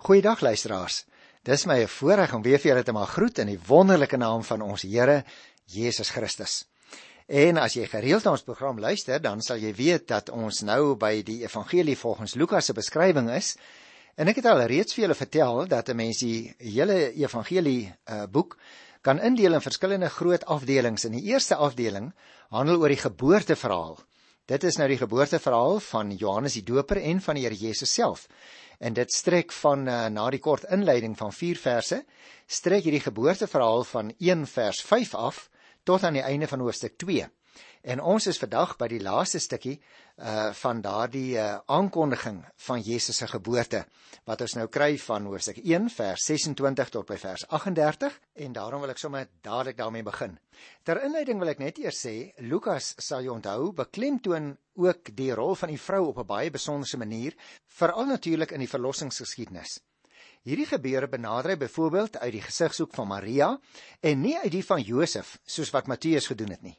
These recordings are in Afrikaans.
Goeiedag luisteraars. Dis my 'n voorreg om weer vir julle te mag groet in die wonderlike naam van ons Here Jesus Christus. En as jy gereeld na ons program luister, dan sal jy weet dat ons nou by die evangelie volgens Lukas se beskrywing is. En ek het al reeds vir julle vertel dat 'n mens die hele evangelie uh, boek kan indeel in verskillende groot afdelings. In die eerste afdeling handel oor die geboorteverhaal. Dit is nou die geboorteverhaal van Johannes die Doper en van die Here Jesus self en dit strek van uh, na die kort inleiding van 4 verse strek hierdie geboorteverhaal van 1 vers 5 af tot aan die einde van hoofstuk 2. En ons is vandag by die laaste stukkie uh van daardie uh, aankondiging van Jesus se geboorte wat ons nou kry van hoofstuk 1 vers 26 tot by vers 38 en daarom wil ek sommer dadelik daarmee begin. Ter inleiding wil ek net eers sê Lukas sal jy onthou beklemtoon ook die rol van die vrou op 'n baie besondere manier, veral natuurlik in die verlossingsgeskiedenis. Hierdie gebeure benader hy byvoorbeeld uit die gesigshoek van Maria en nie uit die van Josef soos wat Matteus gedoen het nie.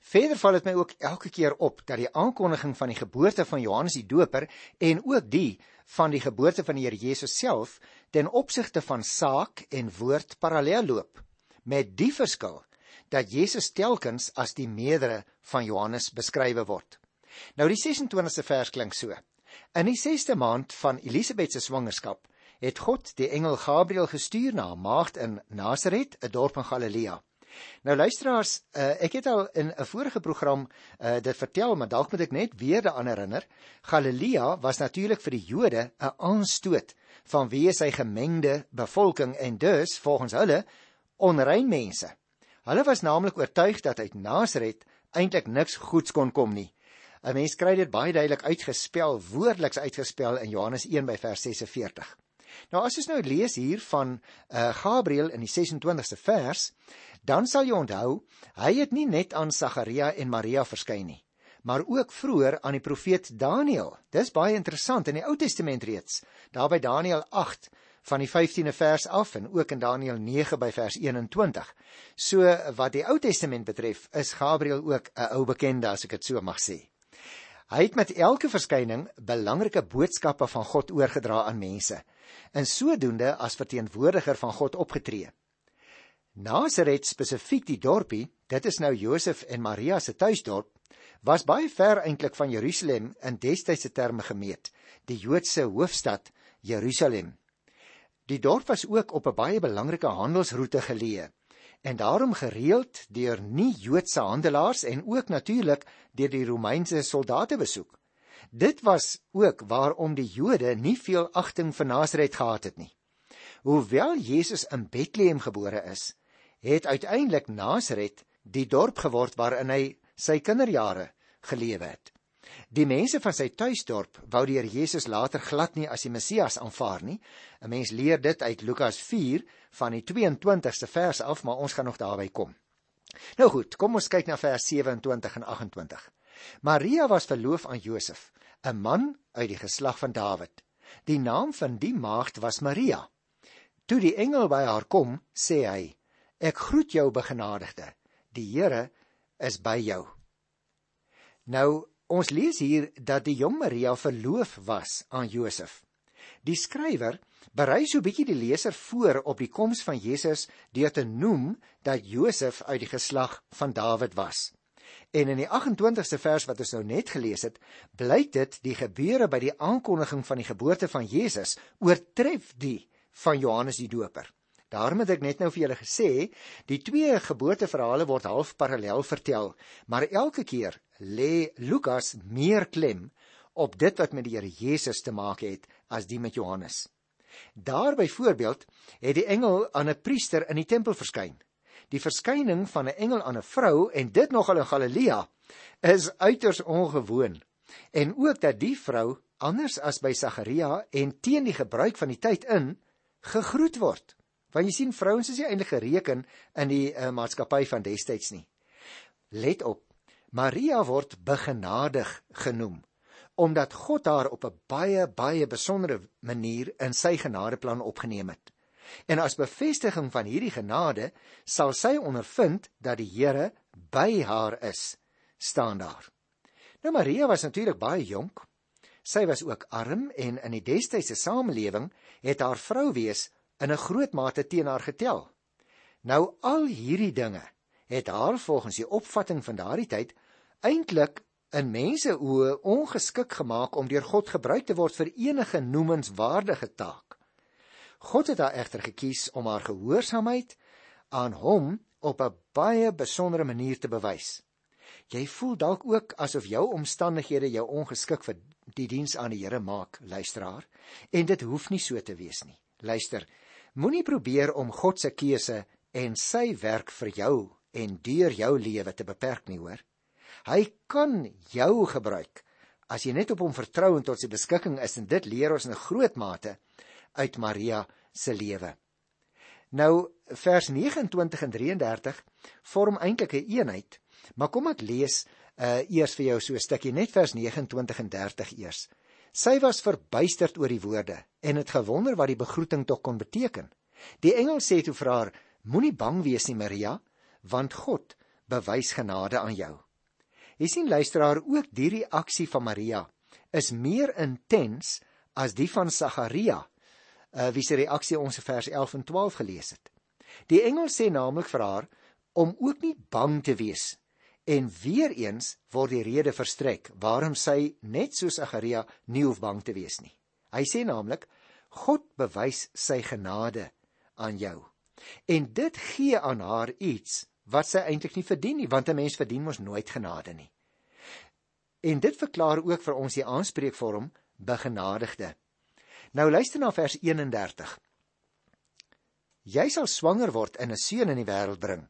Verder val dit my ook elke keer op dat die aankondiging van die geboorte van Johannes die Doper en ook die van die geboorte van die Here Jesus self ten opsigte van saak en woord parallel loop met die verskil dat Jesus telkens as die meerdere van Johannes beskrywe word. Nou die 26ste vers klink so. In die 6ste maand van Elisabet se swangerskap het God die engel Gabriël gestuur na 'n maagd in Nasaret, 'n dorp in Galilea. Nou luisteraars, uh, ek het al in 'n vorige program uh, dit vertel, maar dalk moet ek net weer daaraan herinner. Galilea was natuurlik vir die Jode 'n aanstoot vanweë sy gemengde bevolking en dus volgens hulle onrein mense. Hulle was naamlik oortuig dat uit Nasaret eintlik niks goeds kon kom nie. 'n Mens kry dit baie duidelik uitgespel, woordeliks uitgespel in Johannes 1 by vers 46. Nou as ons nou lees hier van uh, Gabriël in die 26ste vers, dan sal jy onthou, hy het nie net aan Sagaria en Maria verskyn nie, maar ook vroeër aan die profeet Daniël. Dis baie interessant in die Ou Testament reeds. Daar by Daniël 8 van die 15de vers af en ook in Daniël 9 by vers 21. So wat die Ou Testament betref, is Gabriël ook 'n ou bekende as ek dit so mag sê. Hy het met elke verskyning belangrike boodskappe van God oorgedra aan mense. En sodoende as verteenwoordiger van God opgetree. Nasaret spesifiek die dorpie, dit is nou Josef en Maria se tuisdorp, was baie ver eintlik van Jerusalem in destydse terme gemeet, die Joodse hoofstad Jerusalem. Die dorp was ook op 'n baie belangrike handelsroete geleë en daarom gereeld deur nie-Joodse handelaars en ook natuurlik deur die Romeinse soldate besoek. Dit was ook waarom die Jode nie veel agting vir Nasaret gehad het nie. Hoewel Jesus in Bethlehem gebore is, het uiteindelik Nasaret die dorp geword waarin hy sy kinderjare gelewe het. Die mense van sy tuisdorp wou die Here Jesus later glad nie as die Messias aanvaar nie. 'n Mens leer dit uit Lukas 4 van die 22ste vers af, maar ons gaan nog daarby kom. Nou goed, kom ons kyk na vers 27 en 28. Maria was verloof aan Josef, 'n man uit die geslag van Dawid. Die naam van die maagd was Maria. Toe die engel by haar kom, sê hy: Ek groet jou begenadigde. Die Here is by jou. Nou, ons lees hier dat die jong Maria verloof was aan Josef. Die skrywer berei so 'n bietjie die leser voor op die koms van Jesus deur te noem dat Josef uit die geslag van Dawid was. En in die 28ste vers wat ons nou net gelees het, blyk dit die gebeure by die aankondiging van die geboorte van Jesus oortref die van Johannes die Doper. Daarom het ek net nou vir julle gesê, die twee geboorteverhale word half parallel vertel, maar elke keer lê Lukas meer klem op dit wat met die Here Jesus te maak het as die met Johannes. Daar byvoorbeeld het die engel aan 'n priester in die tempel verskyn. Die verskyning van 'n engel aan 'n vrou en dit nogal in Galilea is uiters ongewoon. En ook dat die vrou anders as by Sagaria en teen die gebruik van die tyd in gegroet word. Want jy sien vrouens is nie eintlik gereken in die uh, maatskappy van destyds nie. Let op. Maria word begenadig genoem omdat God haar op 'n baie baie besondere manier in sy genadeplan opgeneem het. En as bevestiging van hierdie genade sal sy ondervind dat die Here by haar is, staan daar. Nou Maria was natuurlik baie jonk. Sy was ook arm en in die destydse samelewing het haar vrou wees in 'n groot mate teen haar getel. Nou al hierdie dinge het haar volgens die opvatting van daardie tyd eintlik in mense oë ongeskik gemaak om deur God gebruik te word vir enige noemenswaardige taak. God het haar egter gekies om haar gehoorsaamheid aan hom op 'n baie besondere manier te bewys. Jy voel dalk ook asof jou omstandighede jou ongeskik vir die diens aan die Here maak, luisteraar, en dit hoef nie so te wees nie. Luister, moenie probeer om God se keuse en sy werk vir jou en deur jou lewe te beperk nie, hoor. Hy kan jou gebruik as jy net op hom vertrou en tot sy beskikking is en dit leer ons in 'n groot mate uit Maria se lewe. Nou vers 29 en 33 vorm eintlik 'n een eenheid, maar kom ek lees uh eers vir jou so 'n stukkie net vers 29 en 30 eers. Sy was verbuisterd oor die woorde en het gewonder wat die begroeting tog kon beteken. Die engel sê toe vir haar: Moenie bang wees nie, Maria, want God bewys genade aan jou. Jy sien luisteraar ook die reaksie van Maria is meer intens as die van Sagaria, uh, wie se reaksie ons in vers 11 en 12 gelees het. Die engel sê naamlik vir haar om ook nie bang te wees en weer eens word die rede verstrek waarom sy net soos Sagaria nie hoef bang te wees nie. Hy sê naamlik God bewys sy genade aan jou. En dit gee aan haar iets wat sy eintlik nie verdien nie, want 'n mens verdien mos nooit genade nie. En dit verklaar ook vir ons die aanspreekvorm begenadigde. Nou luister na vers 31. Jy sal swanger word en 'n seun in die wêreld bring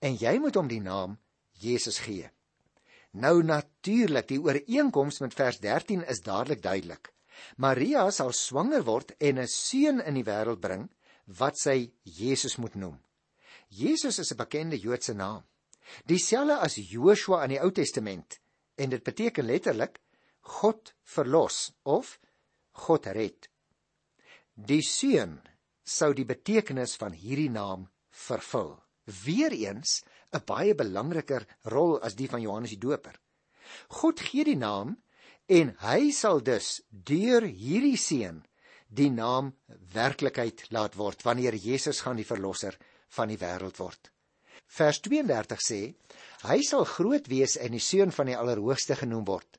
en jy moet hom die naam Jesus gee. Nou natuurlik, die ooreenkoms met vers 13 is dadelik duidelik. Maria sal swanger word en 'n seun in die wêreld bring wat sy Jesus moet noem. Jesus is 'n bekende Joodse naam. Dieselfde as Joshua in die Ou Testament en dit beteken letterlik God verlos of God red. Die seun sou die betekenis van hierdie naam vervul. Weereens 'n baie belangriker rol as die van Johannes die Doper. God gee die naam en hy sal dus deur hierdie seun die naam werklikheid laat word wanneer Jesus gaan die verlosser van die wêreld word. Vers 32 sê: Hy sal groot wees en die seun van die Allerhoogste genoem word.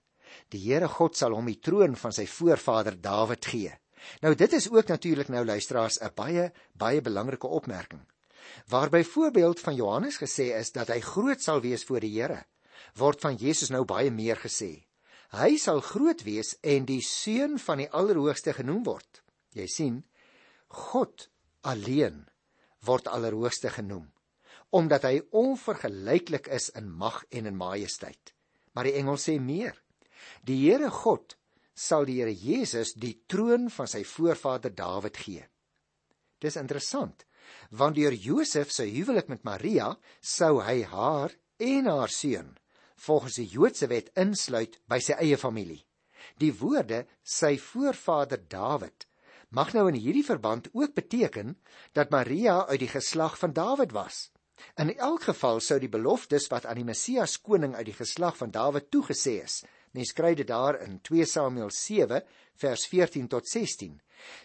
Die Here God sal hom die troon van sy voorvader Dawid gee. Nou dit is ook natuurlik nou luisteraars 'n baie baie belangrike opmerking. Waar byvoorbeeld van Johannes gesê is dat hy groot sal wees voor die Here, word van Jesus nou baie meer gesê. Hy sal groot wees en die seun van die Allerhoogste genoem word. Jy sien, God alleen word allerhoogste genoem omdat hy onvergelyklik is in mag en in majesteit. Maar die engel sê meer. Die Here God sal die Here Jesus die troon van sy voorvader Dawid gee. Dis interessant, want deur Josef se huwelik met Maria sou hy haar en haar seun volgens die Joodse wet insluit by sy eie familie. Die woorde sy voorvader Dawid mag nou in hierdie verband ook beteken dat Maria uit die geslag van Dawid was. In elk geval sou die beloftes wat aan die Messias koning uit die geslag van Dawid toegesê is, mens kry dit daar in 2 Samuel 7 vers 14 tot 16,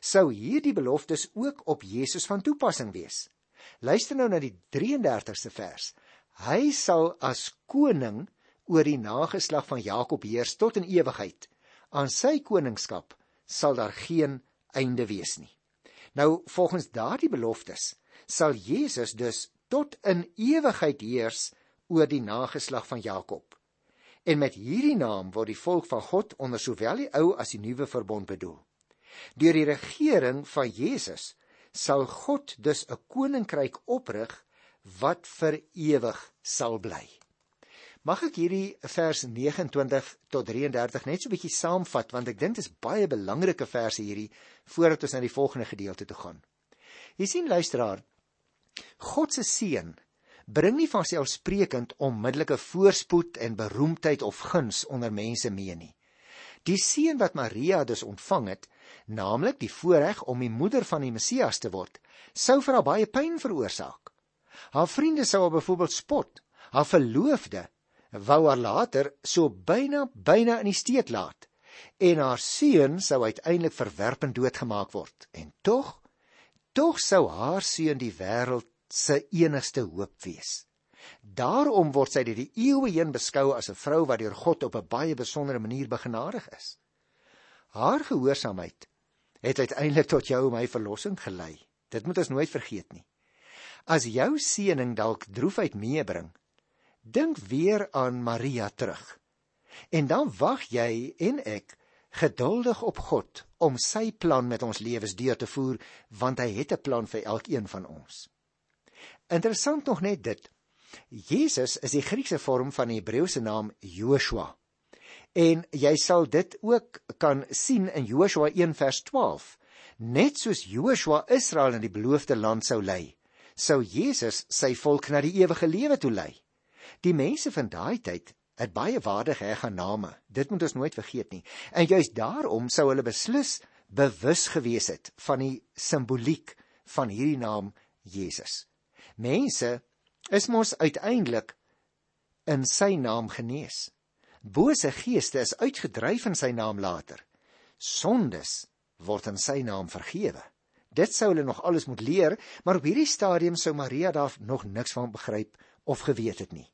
sou hierdie beloftes ook op Jesus van toepassing wees. Luister nou na die 33ste vers. Hy sal as koning oor die nageslag van Jakob heers tot in ewigheid. Aan sy koningskap sal daar geen einde wees nie. Nou volgens daardie beloftes sal Jesus dus tot in ewigheid heers oor die nageslag van Jakob. En met hierdie naam word die volk van God onder sowel die ou as die nuwe verbond bedoel. Deur die regering van Jesus sal God dus 'n koninkryk oprig wat vir ewig sal bly. Mag ek hierdie vers 29 tot 33 net so 'n bietjie saamvat want ek dink dit is baie belangrike verse hierdie voordat ons na die volgende gedeelte toe gaan. Jy sien luisteraar, God se seën bring nie van selfsprekend onmiddellike voorspoed en beroemdheid of guns onder mense mee nie. Die seën wat Maria dus ontvang het, naamlik die voorreg om die moeder van die Messias te word, sou vir haar baie pyn veroorsaak. Haar vriende sou haar byvoorbeeld spot, haar verloofde wou haar later so byna byna in die steek laat en haar seun sou uiteindelik verwerp en doodgemaak word. En tog, tog sou haar seun die wêreld se enigste hoop wees. Daarom word sy deur die eeue heen beskou as 'n vrou wat deur God op 'n baie besondere manier begenadig is. Haar gehoorsaamheid het uiteindelik tot jou en my verlossing gelei. Dit moet ons nooit vergeet nie. As jou seëning dalk droefheid meebring, dink weer aan Maria terug. En dan wag jy en ek geduldig op God om sy plan met ons lewens deur te voer, want hy het 'n plan vir elkeen van ons. Interessant nog net dit. Jesus is die Griekse vorm van die Hebreëse naam Joshua. En jy sal dit ook kan sien in Joshua 1 vers 12. Net soos Joshua Israel in die beloofde land sou lei, sou Jesus sy volk na die ewige lewe toe lei. Die mense van daai tyd het baie waardige name. Dit moet ons nooit vergeet nie. En juist daarom sou hulle beslis bewus gewees het van die simboliek van hierdie naam Jesus. Mense is mos uiteindelik in sy naam genees. Bose geeste is uitgedryf in sy naam later. Sondes word in sy naam vergewe. Dit sou hulle nog alles moet leer, maar op hierdie stadium sou Maria daar nog niks van begryp of geweet het nie.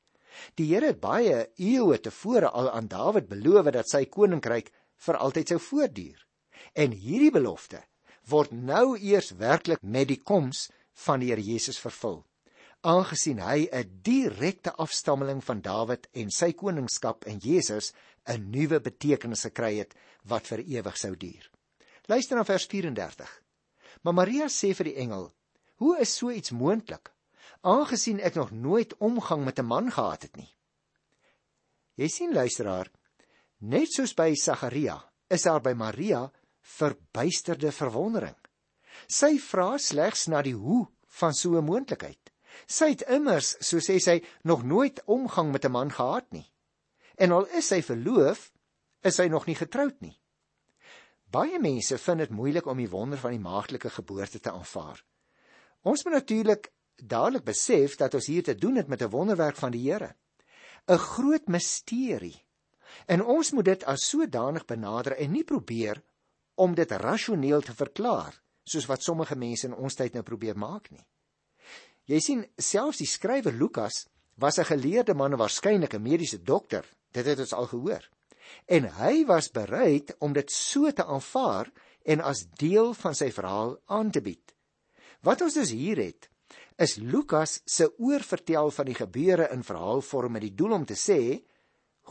Die Here het baie eeue tevore al aan Dawid beloof dat sy koninkryk vir altyd sou voortduur. En hierdie belofte word nou eers werklik met die koms van die Here Jesus vervul. Aangesien hy 'n direkte afstammeling van Dawid en sy koningskap in Jesus 'n nuwe betekenis gekry het wat vir ewig sou duur. Luister na vers 34. Maar Maria sê vir die engel: "Hoe is so iets moontlik, aangesien ek nog nooit omgang met 'n man gehad het nie?" Jy sien luisteraar, net soos by Sagaria, is daar by Maria verbuisterde verwondering. Sy vra slegs na die hoe van so 'n moontlikheid. Sy het immers, so sê sy, nog nooit omgang met 'n man gehad nie. En al is sy verloof, is sy nog nie getroud nie. Baie mense vind dit moeilik om die wonder van die maagdelike geboorte te aanvaar. Ons moet natuurlik dadelik besef dat ons hier te doen het met 'n wonderwerk van die Here. 'n Groot misterie. En ons moet dit as sodanig benader en nie probeer om dit rasioneel te verklaar soos wat sommige mense in ons tyd nou probeer maak nie. Jy sien, selfs die skrywer Lukas was 'n geleerde man en waarskynlik 'n mediese dokter. Dit het ons al gehoor en hy was bereid om dit so te aanvaar en as deel van sy verhaal aan te bied. Wat ons dus hier het, is Lukas se oorvertel van die gebeure in verhaalvorm met die doel om te sê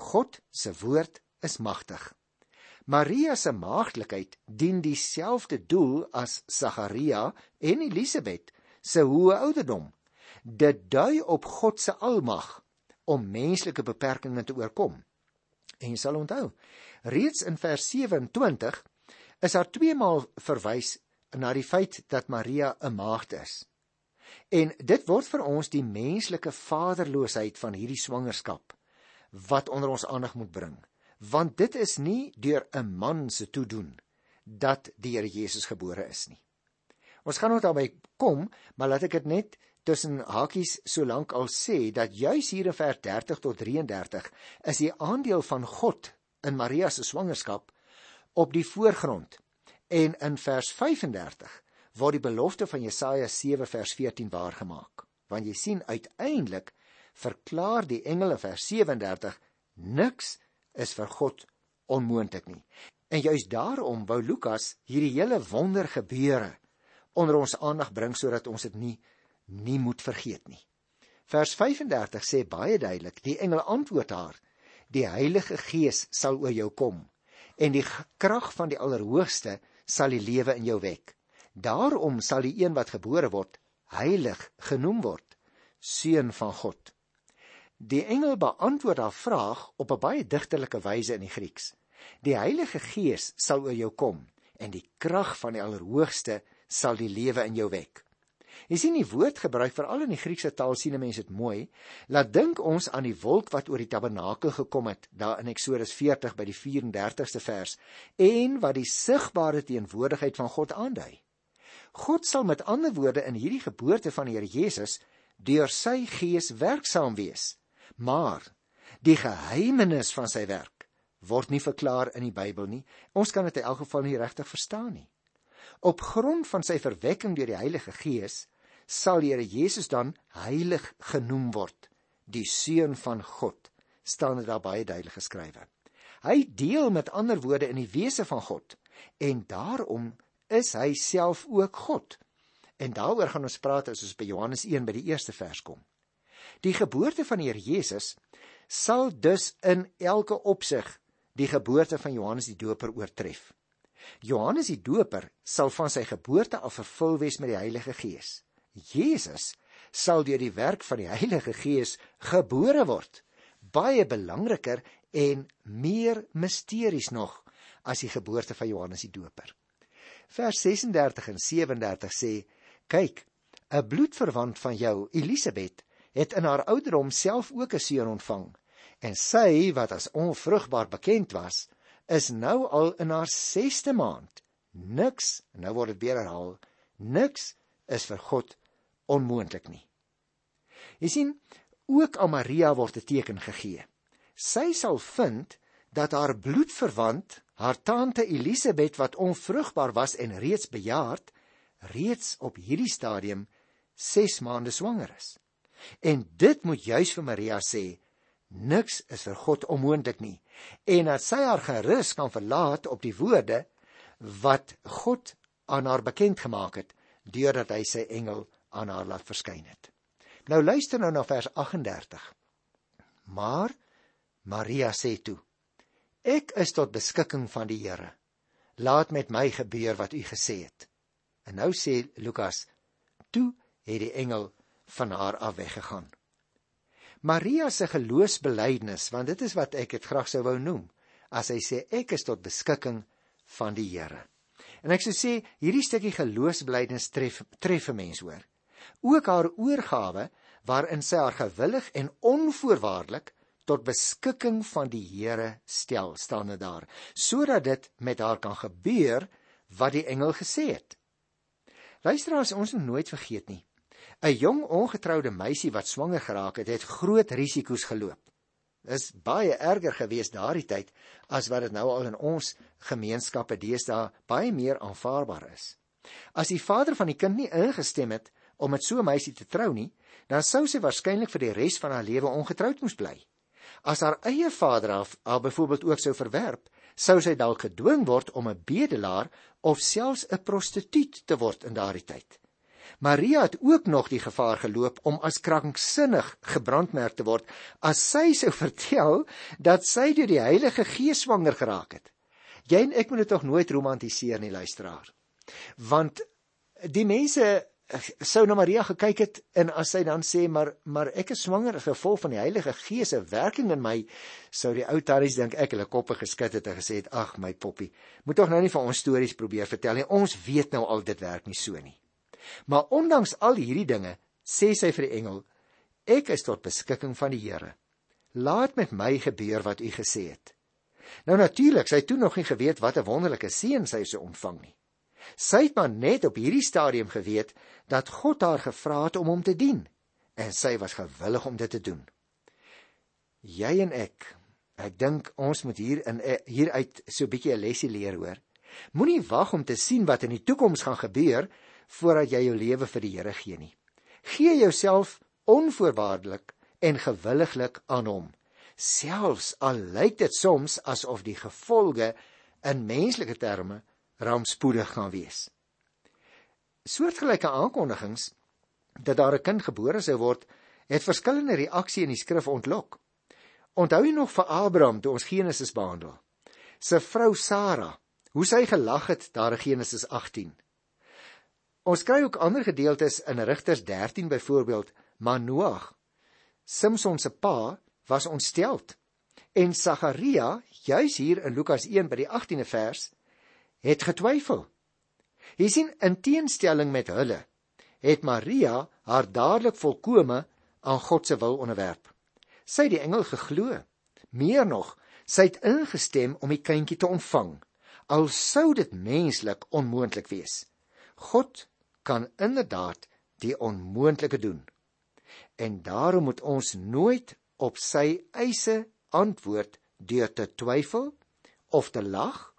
God se woord is magtig. Maria se maagdelikheid dien dieselfde doel as Sagaria en Elisabet se hoë ouderdom. Dit dui op God se almag om menslike beperkings te oorkom. En jy sal onthou, reeds in vers 27 is daar twee maal verwys na die feit dat Maria 'n maagd is. En dit word vir ons die menslike vaderloosheid van hierdie swangerskap wat onder ons aandag moet bring, want dit is nie deur 'n man se toedoen dat die Here Jesus gebore is nie. Ons gaan nou daarby kom, maar laat ek dit net tussen hakies solank al sê dat juis hier in vers 30 tot 33 is die aandeel van God in Maria se swangerskap op die voorgrond. En in vers 35 word die belofte van Jesaja 7 vers 14 waargemaak. Want jy sien uiteindelik verklaar die engele vers 37 niks is vir God onmoontlik nie. En juis daarom wou Lukas hierdie hele wonder gebeure onder ons aandag bring sodat ons dit nie nie moet vergeet nie. Vers 35 sê baie duidelik: Die engel antwoord haar: Die Heilige Gees sal oor jou kom en die krag van die Allerhoogste sal die lewe in jou wek. Daarom sal die een wat gebore word heilig genoem word, seun van God. Die engel beantwoord haar vraag op 'n baie digterlike wyse in die Grieks. Die Heilige Gees sal oor jou kom en die krag van die Allerhoogste sal die lewe in jou wek. Jy sien die woord gebruik veral in die Griekse taal sien mense dit mooi. Laat dink ons aan die wolk wat oor die tabernakel gekom het daar in Eksodus 40 by die 34ste vers en wat die sigbare teenwoordigheid van God aandui. God sal met ander woorde in hierdie geboorte van die Here Jesus deur sy gees werksaam wees. Maar die geheimenis van sy werk word nie verklaar in die Bybel nie. Ons kan dit in elk geval nie regtig verstaan nie. Op grond van sy verwekking deur die Heilige Gees sal die Here Jesus dan heilig genoem word, die seun van God. staan dit daar baie duidelik geskrywe. Hy deel met ander woorde in die wese van God en daarom is hy self ook God. En daaroor gaan ons praat as ons by Johannes 1 by die eerste vers kom. Die geboorte van die Here Jesus sal dus in elke opsig die geboorte van Johannes die Doper oortref. Johannes die Doper sal van sy geboorte af vervul wees met die Heilige Gees. Jesus sal deur die werk van die Heilige Gees gebore word. Baie belangriker en meer misteries nog as die geboorte van Johannes die Doper. Vers 36 en 37 sê: "Kyk, 'n bloedverwant van jou, Elisabet, het in haar ouderdom self ook 'n seun ontvang en sy wat as onvrugbaar bekend was, is nou al in haar 6ste maand. Niks, nou word dit weer herhaal, niks is vir God onmoontlik nie. Jy sien, ook aan Maria word 'n teken gegee. Sy sal vind dat haar bloedverwant, haar tante Elisabet wat onvrugbaar was en reeds bejaard, reeds op hierdie stadium 6 maande swanger is. En dit moet juis vir Maria sê, Niks is vir God onmoontlik nie en dat sy haar gerus kan verlaat op die woorde wat God aan haar bekend gemaak het deurdat hy sy engel aan haar laat verskyn het. Nou luister nou na vers 38. Maar Maria sê toe: Ek is tot beskikking van die Here. Laat met my gebeur wat u gesê het. En nou sê Lukas: Toe het die engel van haar af weggegaan. Maria se geloofsbelijdenis, want dit is wat ek dit graag sou wou noem, as hy sê ek is tot beskikking van die Here. En ek sou sê hierdie stukkie geloofsbelijdenis tref tref 'n mens hoor. Ook haar oorgawe waarin sy haar gewillig en onvoorwaardelik tot beskikking van die Here stel, staan dit daar, sodat dit met haar kan gebeur wat die engel gesê het. Luisteraars, ons moet nooit vergeet nie. 'n Jong ongetroude meisie wat swanger geraak het, het groot risiko's geloop. Dis baie erger gewees daardie tyd as wat dit nou al in ons gemeenskappe deesdae baie meer aanvaarbaar is. As die vader van die kind nie ingestem het om met so 'n meisie te trou nie, dan sou sy waarskynlik vir die res van haar lewe ongetroud moes bly. As haar eie vader haar, haar byvoorbeeld ook sou verwerp, sou sy dalk gedwing word om 'n bedelaar of selfs 'n prostituut te word in daardie tyd. Maria het ook nog die gevaar geloop om as kranksinnig gebrandmerk te word as sy sou vertel dat sy deur die Heilige Gees swanger geraak het. Jy en ek moet dit tog nooit romantiseer nie, luisteraar. Want die mense eh, sou na Maria gekyk het en as sy dan sê maar maar ek is swanger as gevolg van die Heilige Gees se werking in my sou die ou tannies dink ek hulle koppe geskit het en gesê het ag my poppie moet tog nou nie vir ons stories probeer vertel nie ons weet nou al dit werk nie so nie Maar ondanks al hierdie dinge, sê sy vir die engel: Ek is tot beskikking van die Here. Laat met my gebeur wat u gesê het. Nou natuurlik, sy het toe nog nie geweet wat 'n wonderlike seën sy sou ontvang nie. Sy het maar net op hierdie stadium geweet dat God haar gevra het om hom te dien en sy was gewillig om dit te doen. Jy en ek, ek dink ons moet hier in hieruit so 'n bietjie 'n lesie leer hoor. Moenie wag om te sien wat in die toekoms gaan gebeur voordat jy jou lewe vir die Here gee nie. Gee jouself onvoorwaardelik en gewilliglik aan hom. Selfs al lyk dit soms asof die gevolge in menslike terme rampspoedig gaan wees. Soortgelyke aankondigings dat daar 'n kind gebore sou word, het verskillende reaksies in die skrif ontlok. Onthou jy nog vir Abraham toe ons Genesis behandel? Sy vrou Sara, hoe sy gelag het daar in Genesis 18. Ons kry ook ander gedeeltes in Rigters 13 byvoorbeeld, maar Noag, Samson se pa, was ontsteld. En Sagaria, juis hier in Lukas 1 by die 18de vers, het getwyfel. Jy sien, in teenstelling met hulle, het Maria haar dadelik volkome aan God se wil onderwerp. Sy het die engel geglo. Meer nog, sy het ingestem om die kindjie te ontvang, al sou dit menslik onmoontlik wees. God kan inderdaad die onmoontlike doen. En daarom moet ons nooit op sy eise antwoord deur te twyfel of te lag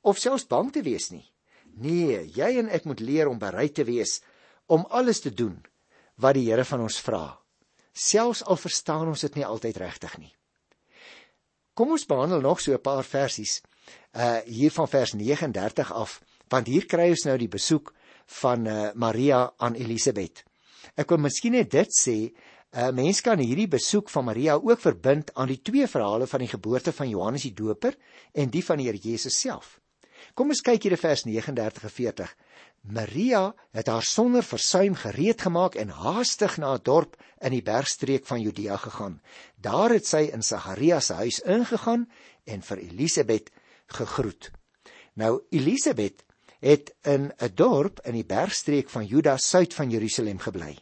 of selfs bang te wees nie. Nee, jy en ek moet leer om bereid te wees om alles te doen wat die Here van ons vra, selfs al verstaan ons dit nie altyd regtig nie. Kom ons behandel nog so 'n paar versies uh hier van vers 39 af, want hier kry ons nou die besoek van uh Maria aan Elisabet. Ek wil miskien net dit sê, 'n uh, mens kan hierdie besoek van Maria ook verbind aan die twee verhale van die geboorte van Johannes die Doper en die van die Here Jesus self. Kom ons kyk hier in vers 39 en 40. Maria het haar sonder versuim gereed gemaak en haastig na 'n dorp in die bergstreek van Judea gegaan. Daar het sy in Sagaria se huis ingegaan en vir Elisabet gegroet. Nou Elisabet het in 'n dorp in die bergstreek van Juda suid van Jerusalem gebly.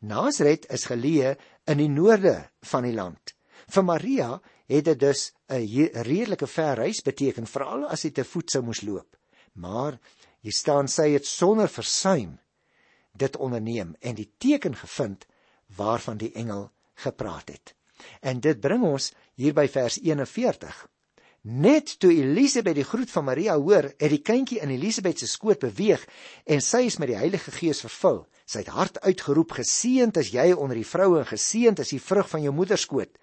Nasaret is geleë in die noorde van die land. Vir Maria het dit dus 'n redelike ver reis beteken veral as sy te voet sou moes loop. Maar hier staan sy het sonder versuim dit onderneem en die teken gevind waarvan die engel gepraat het. En dit bring ons hier by vers 41. Net toe Elisabet die groet van Maria hoor, het die kindjie in Elisabet se skoot beweeg en sy is met die Heilige Gees vervul. Sy het hard uitgeroep: "Geseënd is jy onder die vroue en geseënd is die vrug van jou moederskoot."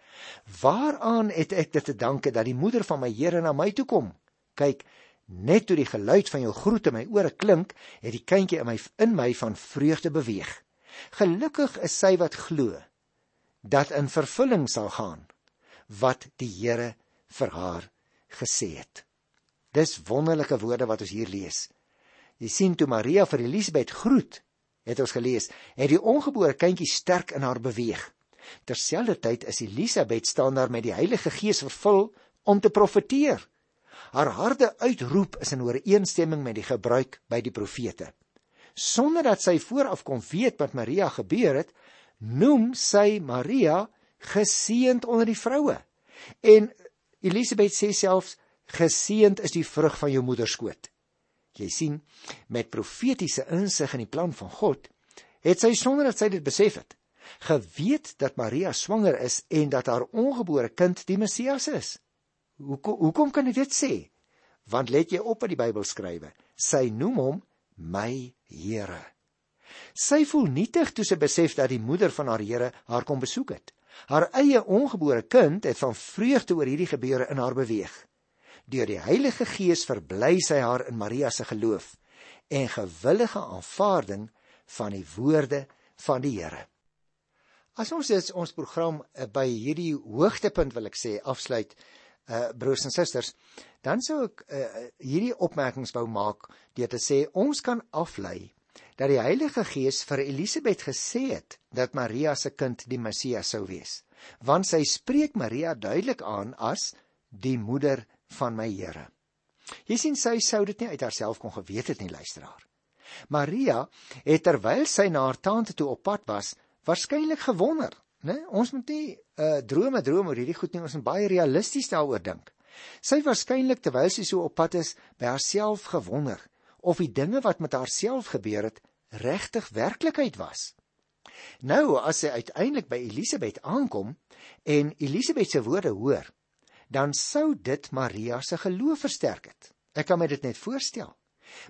Waaraan het ek dit te danke dat die moeder van my Here na my toe kom? Kyk, net toe die geluid van jou groet in my ore klink, het die kindjie in my in my van vreugde beweeg. Gelukkig is sy wat glo dat in vervulling sal gaan wat die Here vir haar gesê het. Dis wonderlike woorde wat ons hier lees. Jy sien toe Maria vir Elisabet groet, het ons gelees, het die ongebore kindjie sterk in haar beweeg. Terselfdertyd is Elisabet staan daar met die Heilige Gees vervul om te profeteer. Haar harde uitroep is in ooreenstemming met die gebruik by die profete. Sonder dat sy vooraf kon weet wat Maria gebeur het, noem sy Maria geseënd onder die vroue. En Elisabet sê selfs geseënd is die vrug van jou moederskoot. Jy sien, met profetiese insig in die plan van God, het sy sonder dat sy dit besef het, geweet dat Maria swanger is en dat haar ongebore kind die Messias is. Hoekom hoekom kan ek dit sê? Want let jy op wat die Bybel skrywe. Sy noem hom my Here. Sy voel nietig toe sy besef dat die moeder van haar Here haar kom besoek het. Haar eie ongebore kind het van vreugde oor hierdie gebeure in haar beweeg. Deur die Heilige Gees verbly sy haar in Maria se geloof en gewillige aanvaarding van die woorde van die Here. As ons dit ons program uh, by hierdie hoogtepunt wil ek sê afsluit, uh broers en susters, dan sou ek uh, hierdie opmerkings wou maak deur te sê ons kan aflei dat die Heilige Gees vir Elisabet gesê het dat Maria se kind die Messias sou wees, want sy spreek Maria duidelik aan as die moeder van my Here. Jy sien sy sou dit nie uit haarself kon geweet het nie, luisteraar. Maria het terwyl sy na haar tante toe op pad was, waarskynlik gewonder, né? Ons moet nie 'n uh, drome droom oor hierdie goed nie, ons moet baie realisties daaroor dink. Sy waarskynlik terwyl sy so op pad is, by haarself gewonder of die dinge wat met haarself gebeur het, regtig werklikheid was. Nou as sy uiteindelik by Elisabet aankom en Elisabet se woorde hoor, dan sou dit Maria se geloof versterk het. Ek kan my dit net voorstel.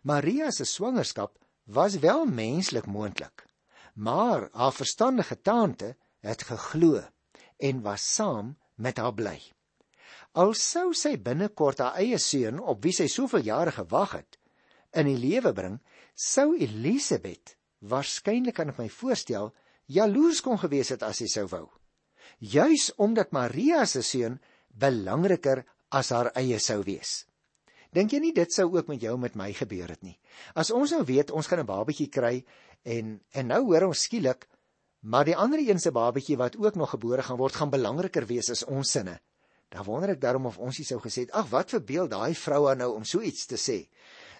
Maria se swangerskap was wel menslik moontlik, maar haar verstandige tante het geglo en was saam met haar bly. Al sou sy binnekort haar eie seun op wie sy soveel jare gewag het in die lewe bring, sou Elisabet waarskynlik ek my voorstel jaloers kon gewees het as sy sou wou. Juis omdat Maria se seun belangriker as haar eie sou wees. Dink jy nie dit sou ook met jou met my gebeur het nie? As ons nou weet ons gaan 'n babatjie kry en en nou hoor ons skielik maar die ander een se babatjie wat ook nog gebore gaan word gaan belangriker wees as ons sinne. Dan wonder ek daarom of ons nie sou gesê het, ag wat verbeel daai vroue nou om so iets te sê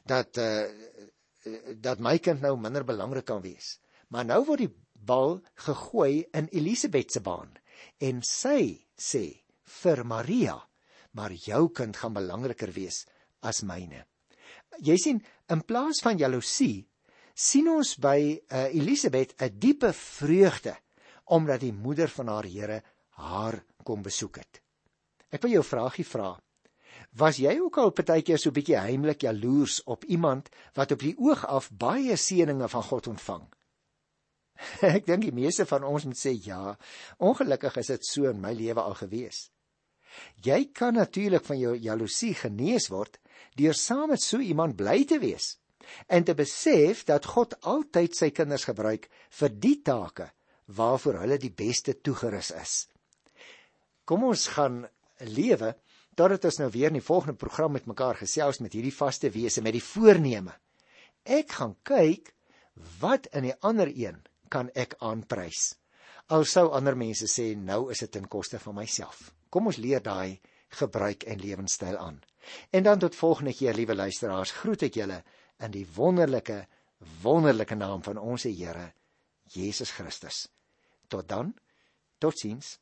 dat uh dat my kind nou minder belangrik kan wees. Maar nou word die bal gegooi in Elisabet se baan en sy sê vir Maria, maar jou kind gaan belangriker wees as myne. Jy sien, in plaas van jaloesie, sien ons by uh, Elisabet 'n diepe vreugde omdat die moeder van haar Here haar kom besoek het. Ek wil jou 'n vraagie vra. Was jy ook al partykeer so bietjie heimlik jaloers op iemand wat op die oog af baie seëninge van God ontvang? Ek dink die meeste van ons moet sê ja. Ongelukkig is dit so in my lewe al gewees. Jy kan natuurlik van jou jaloesie genees word deur saam met so iemand bly te wees en te besef dat God altyd sy kinders gebruik vir die take waarvoor hulle die beste toegerus is. Kom ons gaan lewe totdat ons nou weer in die volgende program met mekaar gesels met hierdie vaste wese met die voorneme. Ek gaan kyk wat in die ander een kan ek aanprys. Al sou ander mense sê nou is dit ten koste van myself. Kom ons leer daai gebruik en lewenstyl aan. En dan tot volgende keer, liewe luisteraars, groet ek julle in die wonderlike wonderlike naam van ons Here Jesus Christus. Tot dan. Totsiens.